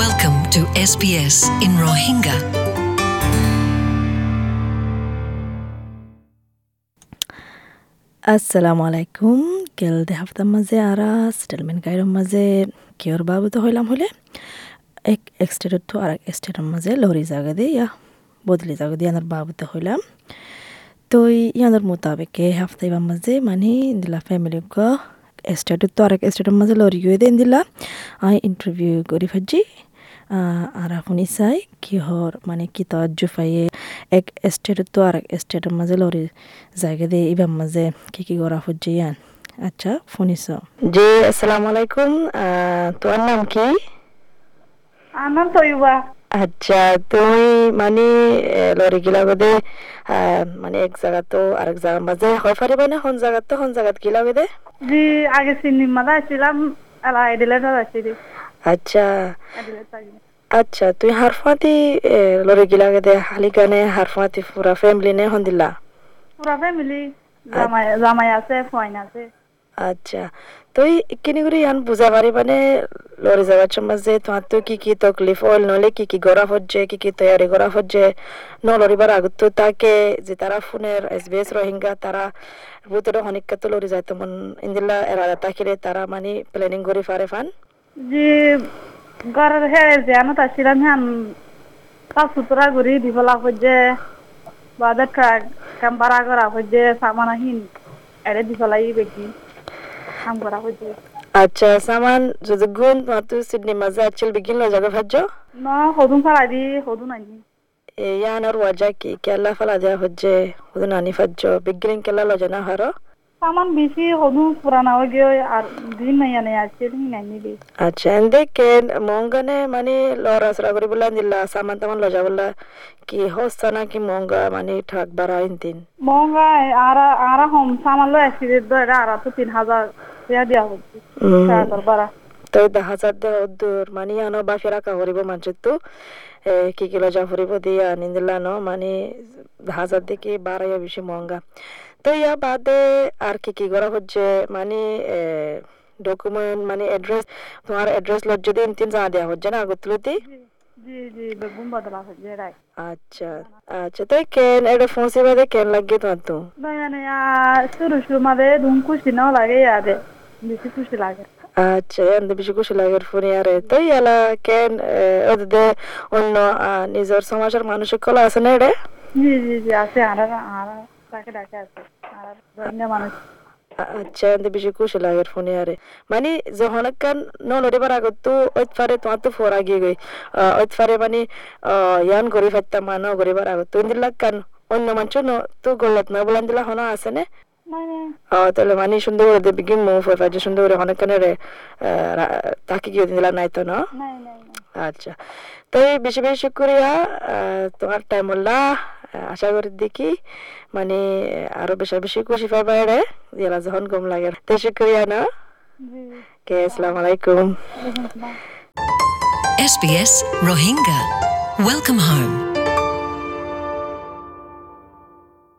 Welcome to SBS in Rohingya. আসসালামু আলাইকুম গেল দেহাফতার মাঝে আরা সেটেলমেন্ট গাইডের মাঝে কিয়র বাবদ হইলাম হলে এক স্টেটের তো আর এক স্টেটের মাঝে লরি জায়গা দিয়ে ইয়া বদলি জায়গা দিয়ে আনার বাবদ হইলাম তো ইয়ানোর মোতাবেকে হাফতাইবার মাঝে মানে দিলা ফ্যামিলি গ স্টেটের তো আর এক স্টেটের মাঝে লরি গিয়ে দেন দিলা আই ইন্টারভিউ করি ফাজি আর আপনি চাই কিহর মানে কি তো জুফাইয়ে এক স্টেটের তো আর এক স্টেটের মাঝে লরি জায়গা দিয়ে ইবার মাঝে কি কি করা হচ্ছে ইয়ান আচ্ছা শুনিস জি আসসালামু আলাইকুম। তোমার নাম কি? আমার তৈবা আচ্ছা তুমি মানে লরি গিলা গদে মানে এক জায়গা তো আরেক জায়গার মাঝে হয় পারিবা না হন জায়গা তো হন জায়গাত গিলা গদে জি আগে সিনেমাটা আসছিলাম এলা এডিলেট আসছিলি আচ্ছা। আচ্ছা তুই হারফাতি লরি গিলা গদে হালি গানে হারফাতি পুরা ফ্যামিলি নে হন দিলা পুরা ফ্যামিলি জামাই জামাই আছে ফয়ন আছে। আচ্ছা তুই কিনি করে ইয়ান বুঝা পারি মানে লরি যাওয়ার সময় যে তোমার তো কি কি তকলিফ হল নলে কি কি গড়া হচ্ছে কি কি তৈয়ারি করা হচ্ছে ন লরিবার আগত তো তাকে যে তারা ফোনের এস বি এস রোহিঙ্গা তারা ভিতরে অনেক তো লরি যায় তেমন ইন্দিল্লা এরাদা তাকিলে তারা মানে প্ল্যানিং করে পারে ফান। জি ঘরের হেরে যে আনত আসছিলাম হ্যান কাজ সুতরা ঘুরি দিবলা হচ্ছে বাজার ট্রাক ক্যাম্পারা করা হচ্ছে সামানা হিন এড়ে দিবলাই বেশি কাম করা হচ্ছে আচ্ছা সামান যদি গুণ তোমার তো সিডনি মাঝে আচ্ছিল বিগিন লো জায়গা ভাজ্য? ন হদুন ফালা দি হদুন আনি। ইয়ান আর ওয়াজা কি? কেলা ফেলা দেওয়া হচ্ছে হুদুন আনি ফাজ্য বিগিন কেলা লো জানা হারো সামান বেশি হদুন পুরানা হয়ে গিয়ে আর দিন নাই আনে আসছিল হিন আনি দি আচ্ছা এন্দে কেন মঙ্গানে মানে লরা সরা করে বললাম দিল্লা সামান তামান লজা বললা কি হস্তা না কি মঙ্গা মানে ঠাক বাড়া ইনতিন মঙ্গা আরা আরা হোম সামান লো আসছিল দয়রা আরা তো তিন হাজার টাকা দেওয়া হচ্ছে সাড়ে বারা তো দা হাজার দে দূর মানে আনো বা ফেরা কা মানুষের এ, কি কি লজা ফুরিব দিয়া নিন্দিল্লা ন মানে হাজার দেখি বাড়াইয়া বেশি মহঙ্গা তো ইয়া বাদে আর কি কি করা হচ্ছে মানে ডকুমেন্ট মানে এড্রেস তোমার এড্রেস লজ যদি তিন জানা দেওয়া হচ্ছে না রাই আচ্ছা আচ্ছা তাই কেন এটা ফোনসি বাদে কেন লাগে তোমার তো শুরু শুরু মাঝে ধুম খুশি নাও লাগে ইয়াদে বেশি খুশি লাগে। আচ্ছা এন্দ বেশি খুশি লাগে ফোনে আরে তো ইয়ালা কেন ওদের অন্য নিজের সমাজের মানুষের কলা আছে না এটা জি জি জি আছে আরা আরা তাকে ডাকে আছে আর ধন্য মানুষ আচ্ছা এন্দ বেশি খুশি লাগে ফোনে আরে মানে যখন কান ন লড়িবার আগত তো ওইত ফারে তোমার তো ফোর আগে গই ওইত ফারে মানে ইয়ান গরি ফাইতাম মানো গরিবার আগত তো ইন্দিলা কান অন্য মানুষ ন তো গলত না বলান দিলা হনা আছে না তাহলে মানে সুন্দর করে দেবে কি মুভ হয়ে পাচ্ছে সুন্দর করে অনেক কানে তাকে গিয়ে দিলা নাই তো না আচ্ছা। তো এই বেশি বেশি করিয়া আহ, তোমার টাইম হল্লা আশা করি দেখি মানে আরও বেশি বেশি খুশি পাবা এড়ে দিলা যখন গম লাগে। তো শুক্রিয়া না? জি। কে আসসালামু আলাইকুম। SBS Rohingya. Welcome home.